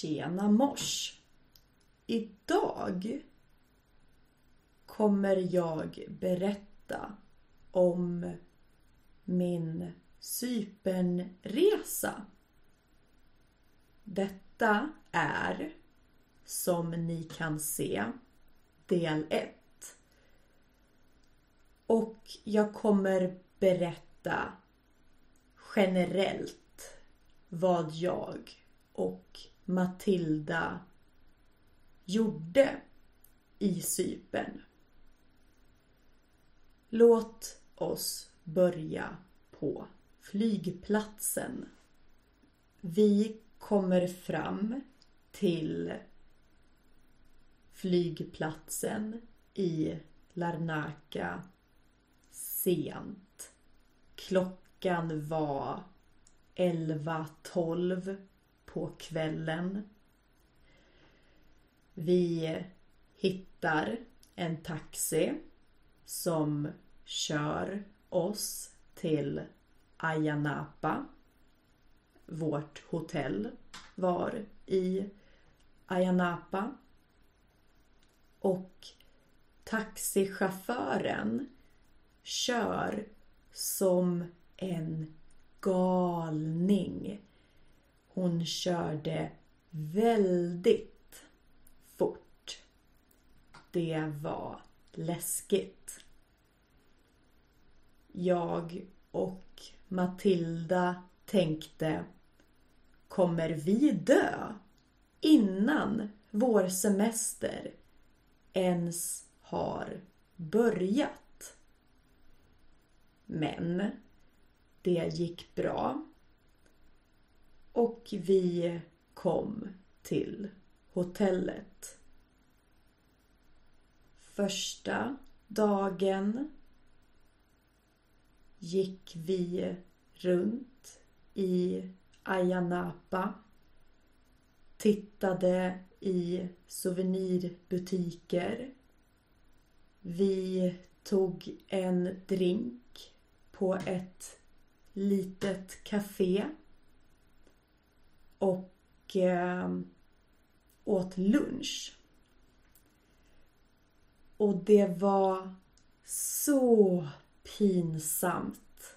Tjena mors! Idag kommer jag berätta om min Cypernresa. Detta är, som ni kan se, del 1. Och jag kommer berätta generellt vad jag och Matilda gjorde i Cypern. Låt oss börja på flygplatsen. Vi kommer fram till flygplatsen i Larnaca sent. Klockan var 11.12 på kvällen. Vi hittar en taxi som kör oss till Ayanapa. Vårt hotell var i Ayanapa. Och taxichauffören kör som en galning. Hon körde väldigt fort. Det var läskigt. Jag och Matilda tänkte Kommer vi dö innan vår semester ens har börjat? Men det gick bra. Och vi kom till hotellet. Första dagen gick vi runt i Ayanapa. Tittade i souvenirbutiker. Vi tog en drink på ett litet café och eh, åt lunch. Och det var så pinsamt.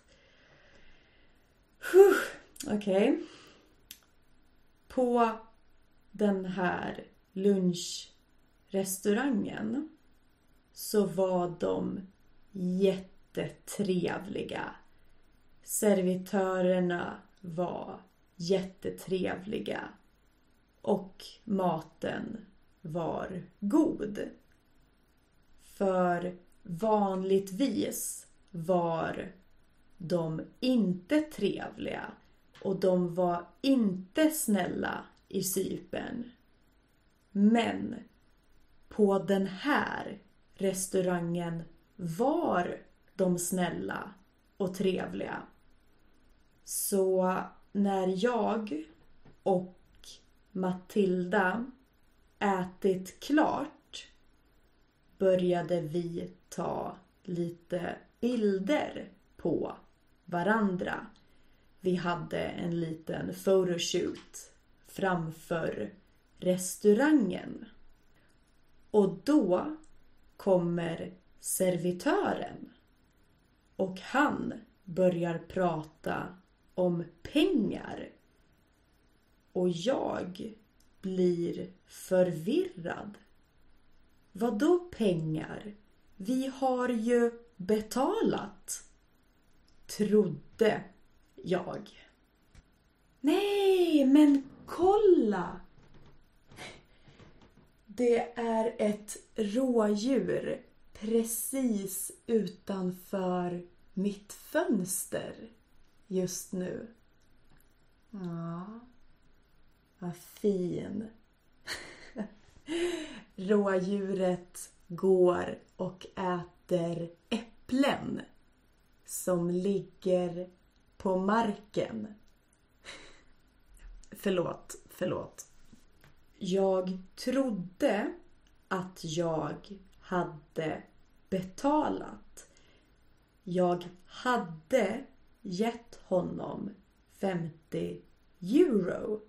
Okej. Okay. På den här lunchrestaurangen så var de jättetrevliga. Servitörerna var jättetrevliga och maten var god. För vanligtvis var de inte trevliga och de var inte snälla i Sypen. Men på den här restaurangen var de snälla och trevliga. Så när jag och Matilda ätit klart började vi ta lite bilder på varandra. Vi hade en liten photoshoot framför restaurangen. Och då kommer servitören och han börjar prata om pengar. Och jag blir förvirrad. Vadå pengar? Vi har ju betalat. Trodde jag. Nej, men kolla! Det är ett rådjur precis utanför mitt fönster just nu. Ja, vad fin. Rådjuret går och äter äpplen som ligger på marken. förlåt, förlåt. Jag trodde att jag hade betalat. Jag hade gett honom 50 euro.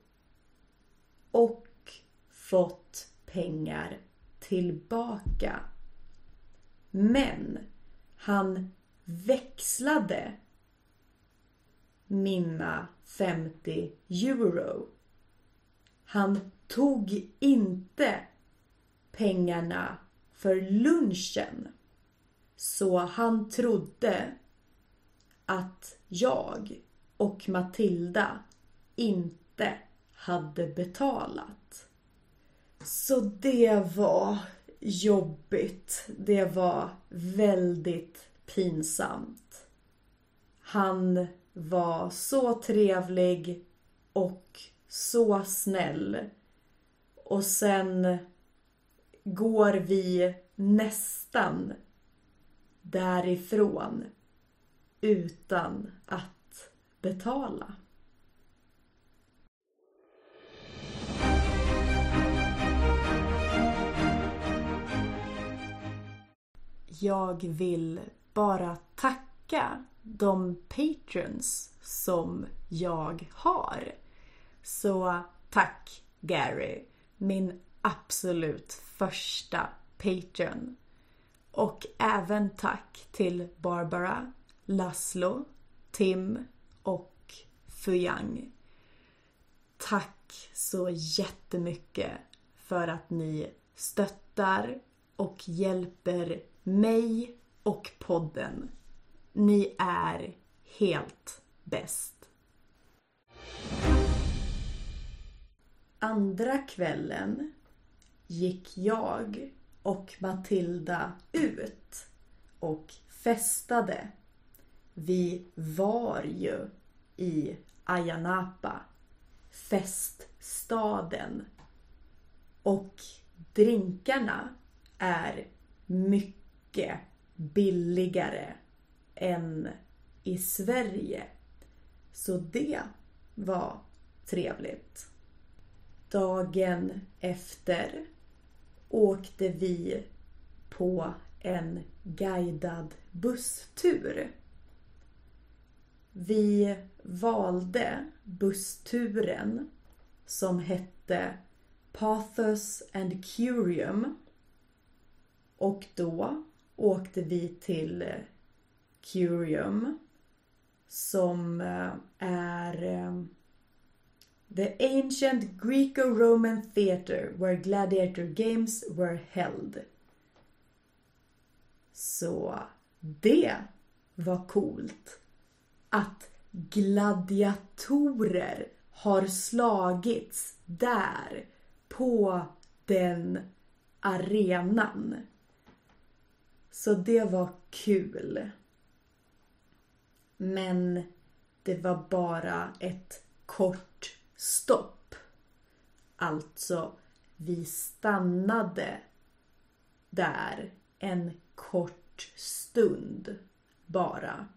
och fått pengar tillbaka. Men han växlade mina 50 euro. Han tog inte pengarna för lunchen. Så han trodde att jag och Matilda inte hade betalat. Så det var jobbigt. Det var väldigt pinsamt. Han var så trevlig och så snäll. Och sen går vi nästan därifrån utan att betala. Jag vill bara tacka de patrons som jag har. Så tack Gary, min absolut första patron. Och även tack till Barbara, Laszlo, Tim och Fuyang. Tack så jättemycket för att ni stöttar och hjälper mig och podden. Ni är helt bäst. Andra kvällen gick jag och Matilda ut och festade. Vi var ju i Ayanapa, feststaden. Och drinkarna är mycket billigare än i Sverige. Så det var trevligt. Dagen efter åkte vi på en guidad busstur. Vi valde bussturen som hette Pathos and Curium och då åkte vi till eh, Curium som eh, är eh, The ancient Greco-Roman theater where gladiator games were held. Så det var coolt. Att gladiatorer har slagits där på den arenan. Så det var kul. Men det var bara ett kort stopp. Alltså, vi stannade där en kort stund bara.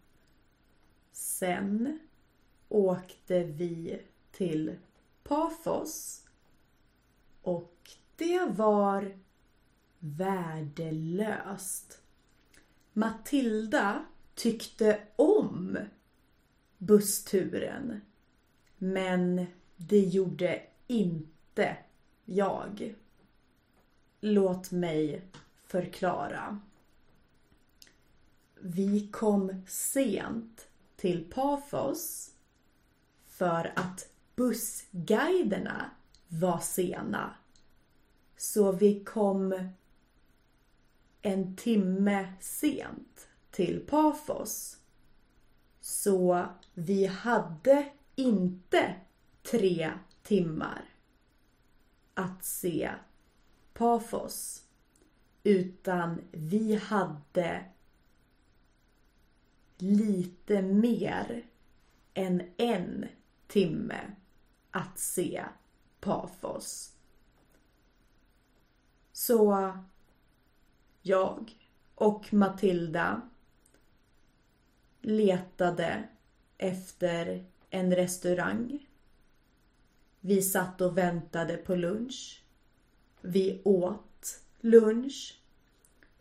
Sen åkte vi till Pafos och det var värdelöst. Matilda tyckte om bussturen men det gjorde inte jag. Låt mig förklara. Vi kom sent till Pafos för att bussguiderna var sena. Så vi kom en timme sent till Pafos. Så vi hade inte tre timmar att se Pafos. Utan vi hade lite mer än en timme att se Pafos. Så jag och Matilda letade efter en restaurang. Vi satt och väntade på lunch. Vi åt lunch.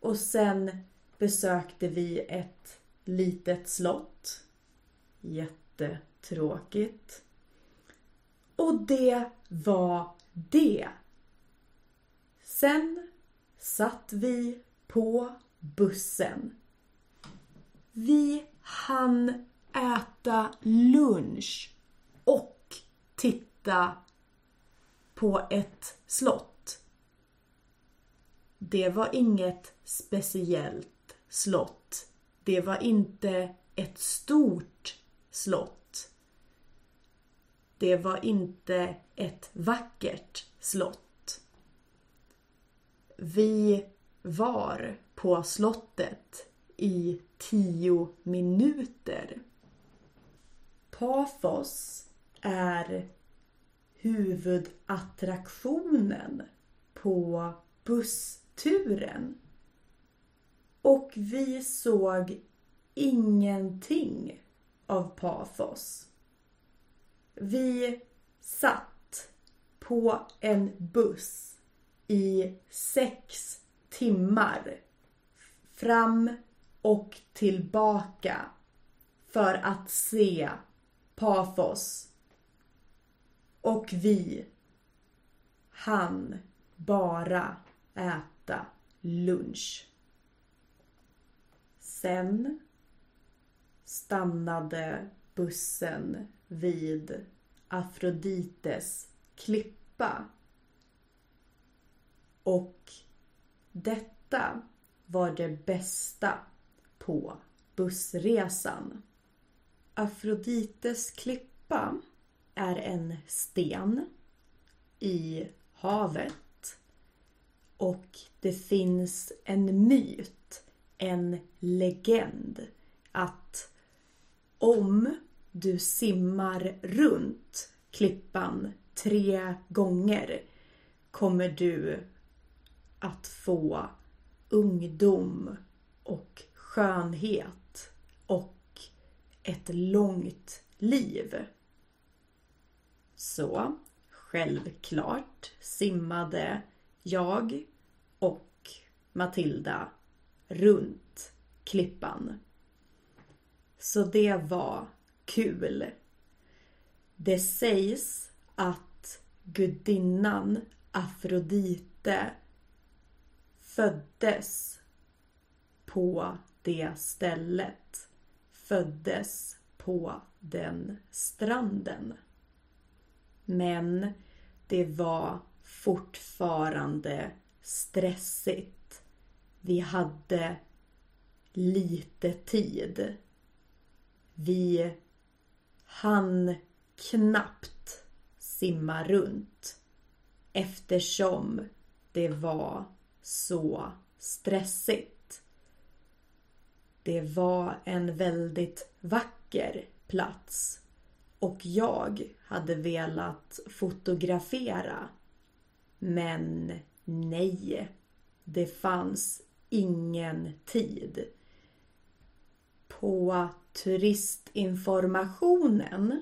Och sen besökte vi ett litet slott. Jättetråkigt. Och det var det. Sen satt vi på bussen. Vi hann äta lunch och titta på ett slott. Det var inget speciellt slott. Det var inte ett stort slott. Det var inte ett vackert slott. Vi var på slottet i tio minuter. Pafos är huvudattraktionen på bussturen. Och vi såg ingenting av Pafos. Vi satt på en buss i sex timmar fram och tillbaka för att se Pafos. Och vi han bara äta lunch. Sen stannade bussen vid Afrodites klippa. Och detta var det bästa på bussresan. Afrodites klippa är en sten i havet och det finns en myt, en legend att om du simmar runt klippan tre gånger kommer du att få ungdom och skönhet och ett långt liv. Så självklart simmade jag och Matilda runt klippan. Så det var kul. Det sägs att gudinnan Afrodite föddes på det stället. Föddes på den stranden. Men det var fortfarande stressigt. Vi hade lite tid. Vi hann knappt simma runt eftersom det var så stressigt. Det var en väldigt vacker plats och jag hade velat fotografera. Men nej, det fanns ingen tid. På turistinformationen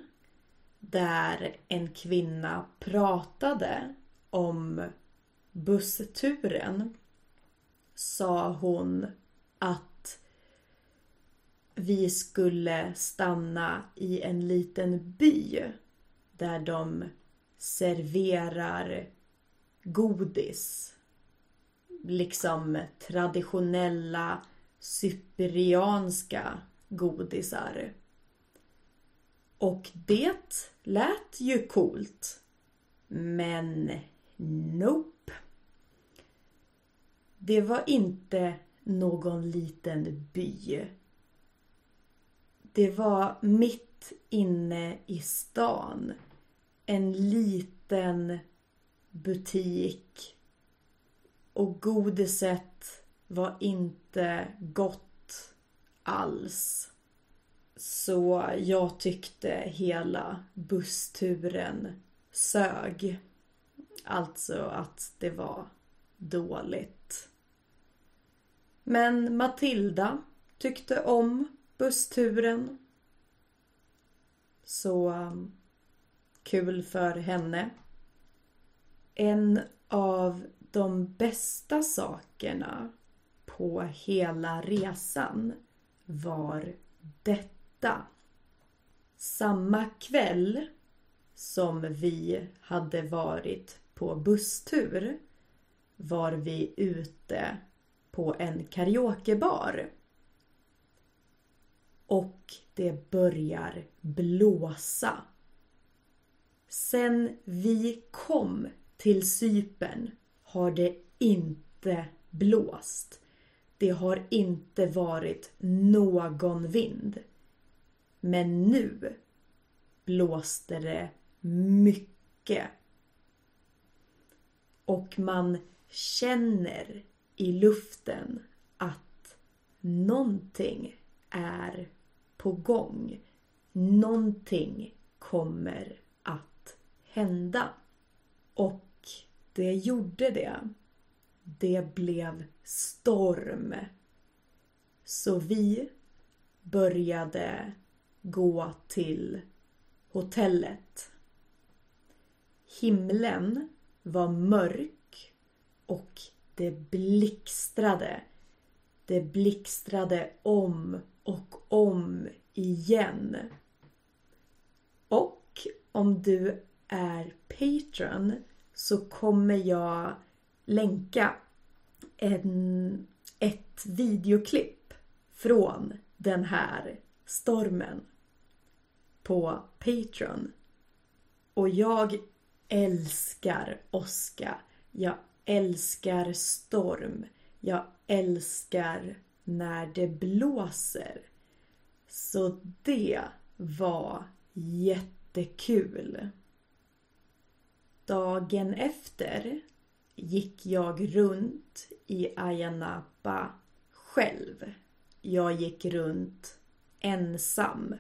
där en kvinna pratade om bussturen sa hon att vi skulle stanna i en liten by där de serverar godis. Liksom traditionella cyprianska godisar. Och det lät ju coolt. Men nope. Det var inte någon liten by. Det var mitt inne i stan. En liten butik. Och godiset var inte gott alls. Så jag tyckte hela bussturen sög. Alltså att det var dåligt. Men Matilda tyckte om bussturen. Så um, kul för henne. En av de bästa sakerna på hela resan var detta. Samma kväll som vi hade varit på busstur var vi ute på en karaokebar. Och det börjar blåsa. Sen vi kom till Sypen har det inte blåst. Det har inte varit någon vind. Men nu blåste det mycket. Och man känner i luften att någonting är på gång. Någonting kommer att hända. Och det gjorde det. Det blev storm. Så vi började gå till hotellet. Himlen var mörk och det blixtrade. Det blixtrade om och om igen. Och om du är Patreon så kommer jag länka en, ett videoklipp från den här stormen på Patreon. Och jag älskar åska. Jag älskar storm. Jag älskar när det blåser. Så det var jättekul. Dagen efter gick jag runt i Ayia Napa själv. Jag gick runt ensam.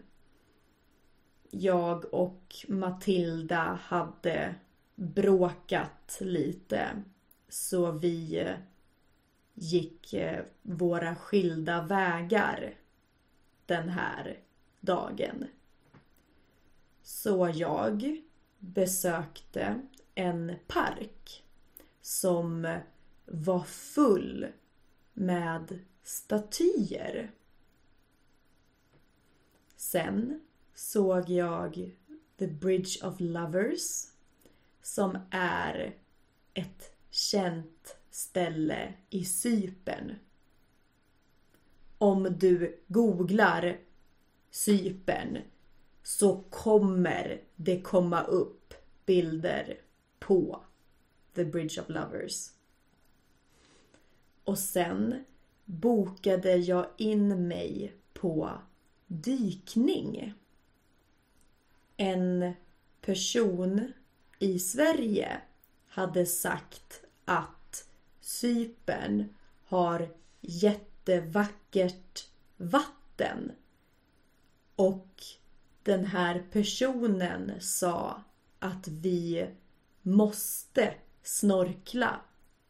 Jag och Matilda hade bråkat lite så vi eh, gick eh, våra skilda vägar den här dagen. Så jag besökte en park som var full med statyer. Sen såg jag The Bridge of Lovers som är ett känt ställe i Sypen. Om du googlar Sypen så kommer det komma upp bilder på The Bridge of Lovers. Och sen bokade jag in mig på dykning. En person i Sverige hade sagt att Cypern har jättevackert vatten. Och den här personen sa att vi måste snorkla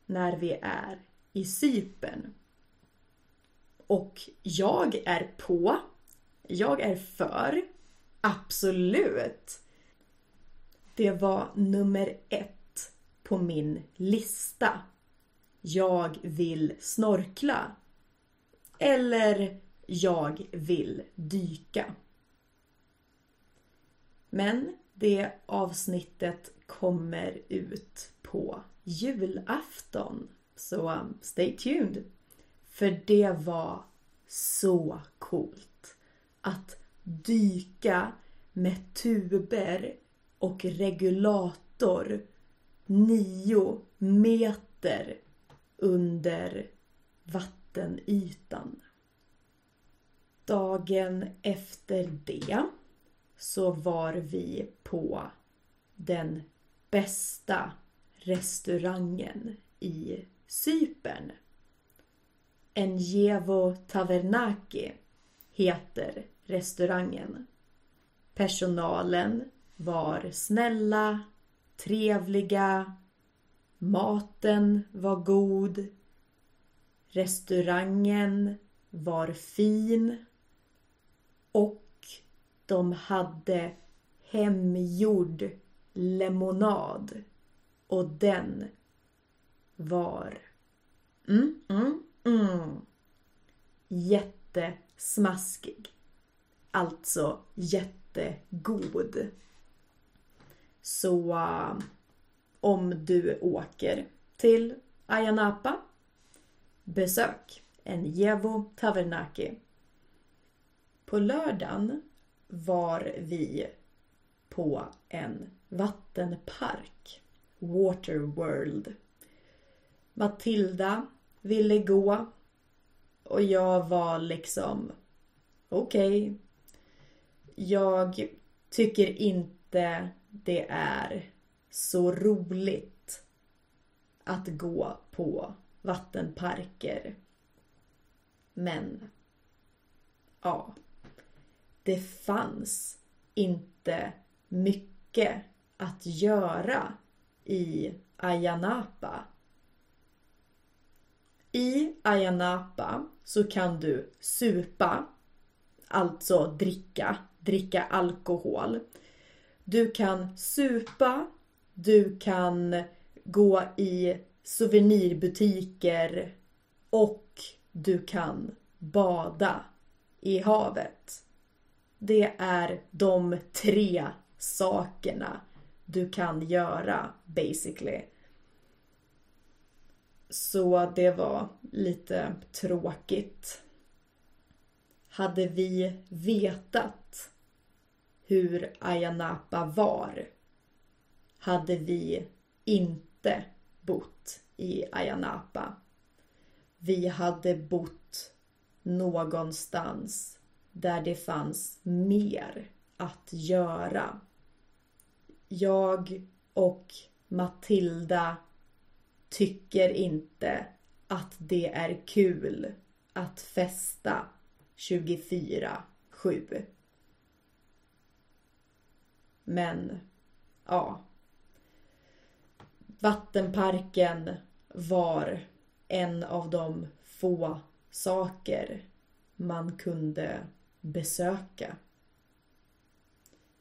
när vi är i Sypen. Och jag är på. Jag är för. Absolut. Det var nummer ett på min lista. Jag vill snorkla. Eller jag vill dyka. Men det avsnittet kommer ut på julafton. Så um, stay tuned. För det var så coolt. Att dyka med tuber och regulator nio meter under vattenytan. Dagen efter det så var vi på den bästa restaurangen i Cypern. Enjevo Tavernaki heter restaurangen. Personalen var snälla, trevliga, maten var god, restaurangen var fin och de hade hemgjord lemonad och den var mm, mm, mm. jättesmaskig. Alltså jättegod. Så um, om du åker till Ayia Napa, besök en Jevo Tavernaki. På lördagen var vi på en vattenpark, Waterworld. Matilda ville gå och jag var liksom okej. Okay. Jag tycker inte det är så roligt att gå på vattenparker. Men ja, det fanns inte mycket att göra i Ayanapa. I Ayanapa så kan du supa, alltså dricka, dricka alkohol. Du kan supa, du kan gå i souvenirbutiker och du kan bada i havet. Det är de tre sakerna du kan göra basically. Så det var lite tråkigt. Hade vi vetat hur Ayanapa var hade vi inte bott i Ayanapa. Vi hade bott någonstans där det fanns mer att göra. Jag och Matilda tycker inte att det är kul att festa 24-7. Men, ja. Vattenparken var en av de få saker man kunde besöka.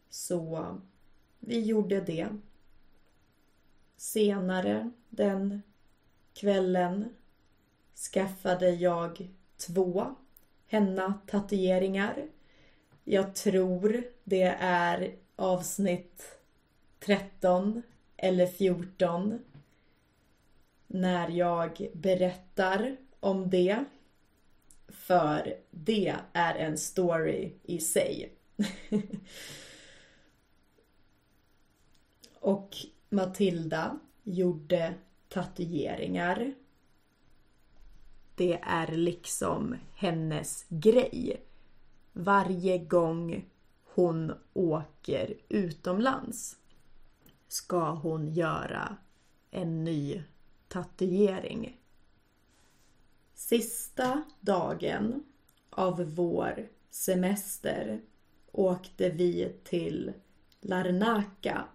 Så vi gjorde det. Senare den kvällen skaffade jag två henna-tatueringar. Jag tror det är avsnitt 13 eller 14 när jag berättar om det. För det är en story i sig. Och Matilda gjorde tatueringar. Det är liksom hennes grej. Varje gång hon åker utomlands ska hon göra en ny tatuering. Sista dagen av vår semester åkte vi till Larnaca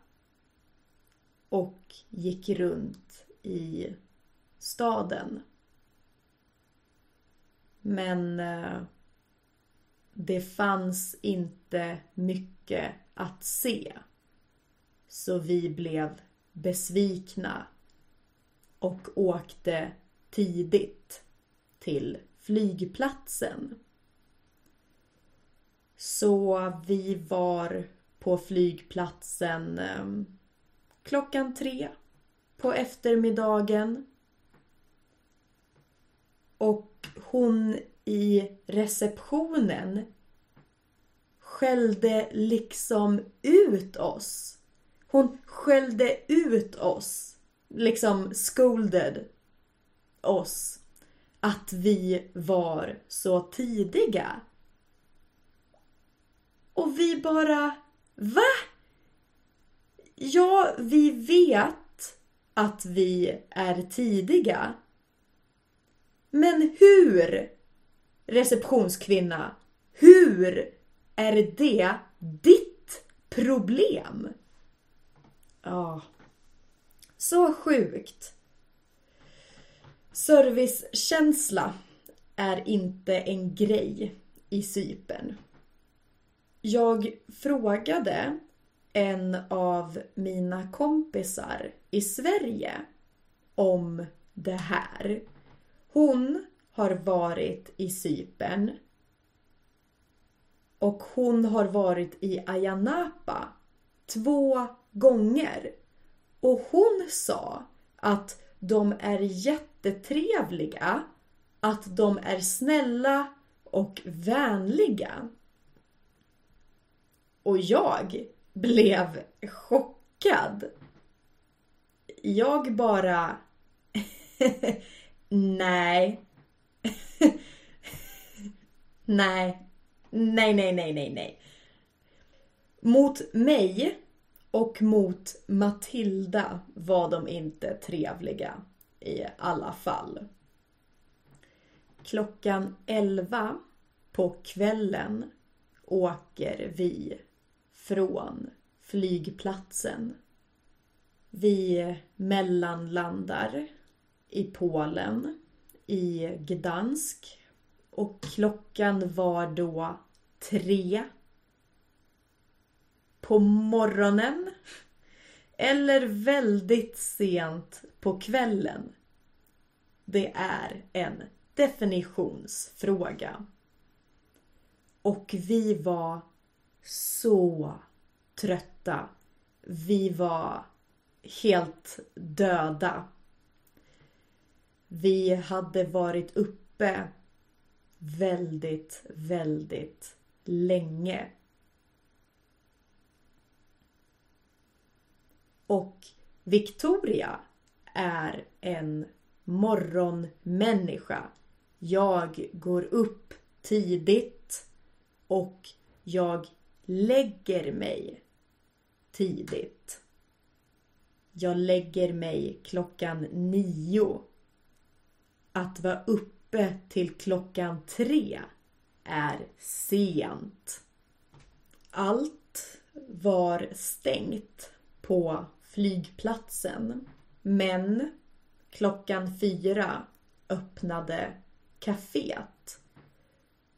och gick runt i staden. Men eh, det fanns inte mycket att se. Så vi blev besvikna och åkte tidigt till flygplatsen. Så vi var på flygplatsen ehm, klockan tre på eftermiddagen. Och hon i receptionen skällde liksom ut oss. Hon skällde ut oss. Liksom scolded oss. Att vi var så tidiga. Och vi bara, va? Ja, vi vet att vi är tidiga. Men hur, receptionskvinna, hur är det ditt problem? Ja, så sjukt. Servicekänsla är inte en grej i Sypen. Jag frågade en av mina kompisar i Sverige om det här. Hon har varit i Sypen och hon har varit i Ayia Napa två gånger Och hon sa att de är jättetrevliga, att de är snälla och vänliga. Och jag blev chockad. Jag bara... nej. nej. Nej, nej, nej, nej, nej. Mot mig och mot Matilda var de inte trevliga i alla fall. Klockan 11 på kvällen åker vi från flygplatsen. Vi mellanlandar i Polen, i Gdansk och klockan var då tre på morgonen eller väldigt sent på kvällen. Det är en definitionsfråga. Och vi var så trötta. Vi var helt döda. Vi hade varit uppe väldigt, väldigt länge. Och Victoria är en morgonmänniska. Jag går upp tidigt och jag lägger mig tidigt. Jag lägger mig klockan nio. Att vara uppe till klockan tre är sent. Allt var stängt på flygplatsen. Men klockan fyra öppnade kaféet.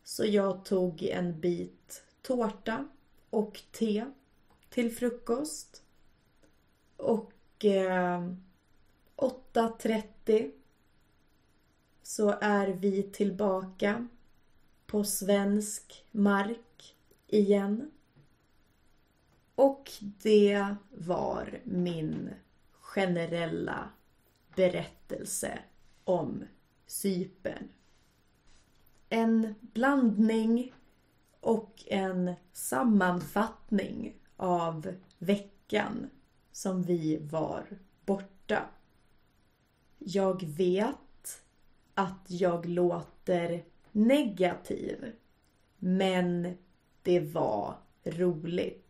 Så jag tog en bit tårta och te till frukost. Och eh, 8.30 så är vi tillbaka på svensk mark igen. Och det var min generella berättelse om Sypen. En blandning och en sammanfattning av veckan som vi var borta. Jag vet att jag låter negativ, men det var roligt.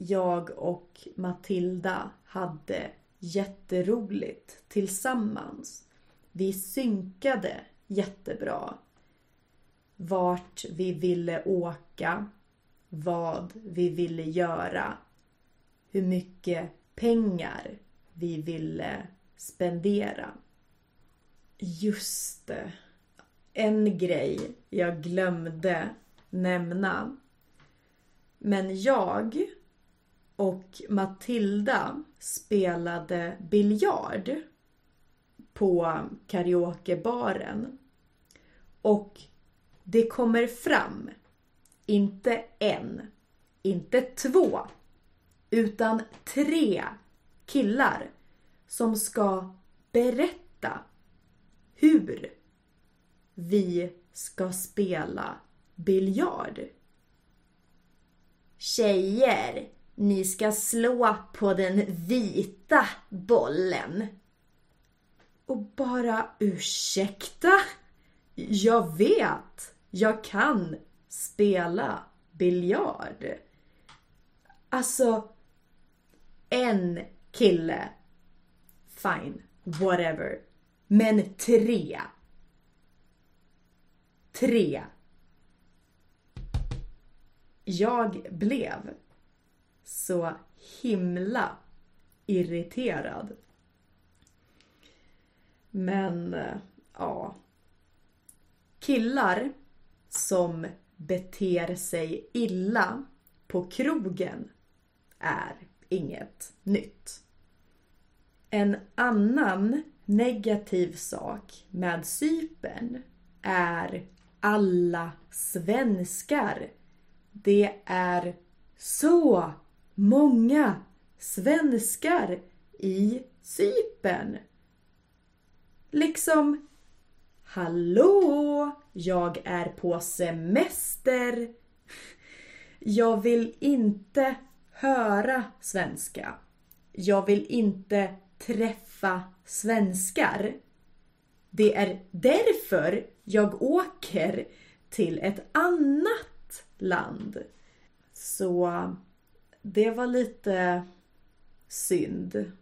Jag och Matilda hade jätteroligt tillsammans. Vi synkade jättebra vart vi ville åka, vad vi ville göra, hur mycket pengar vi ville spendera. Just det. En grej jag glömde nämna. Men jag och Matilda spelade biljard på karaokebaren. Och det kommer fram, inte en, inte två, utan tre killar som ska berätta hur vi ska spela biljard. Tjejer, ni ska slå på den vita bollen. Och bara ursäkta? Jag vet jag kan spela biljard. Alltså, en kille, fine, whatever. Men tre. Tre. Jag blev så himla irriterad. Men, eh, ja. Killar som beter sig illa på krogen är inget nytt. En annan negativ sak med sypen är alla svenskar. Det är så många svenskar i Cypern. Liksom Hallå! Jag är på semester. Jag vill inte höra svenska. Jag vill inte träffa svenskar. Det är därför jag åker till ett annat land. Så det var lite synd.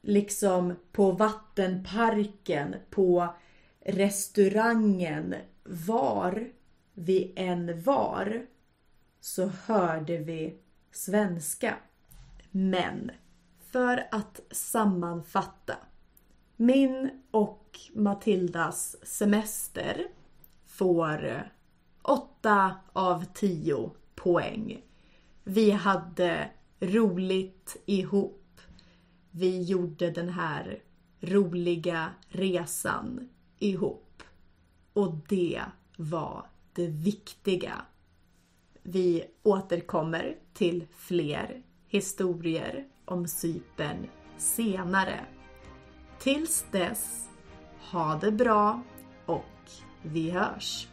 Liksom på vattenparken, på restaurangen, var vi än var så hörde vi svenska. Men för att sammanfatta. Min och Matildas semester får 8 av 10 poäng. Vi hade roligt ihop. Vi gjorde den här roliga resan ihop. Och det var det viktiga. Vi återkommer till fler historier om Sypen senare. Tills dess, ha det bra och vi hörs!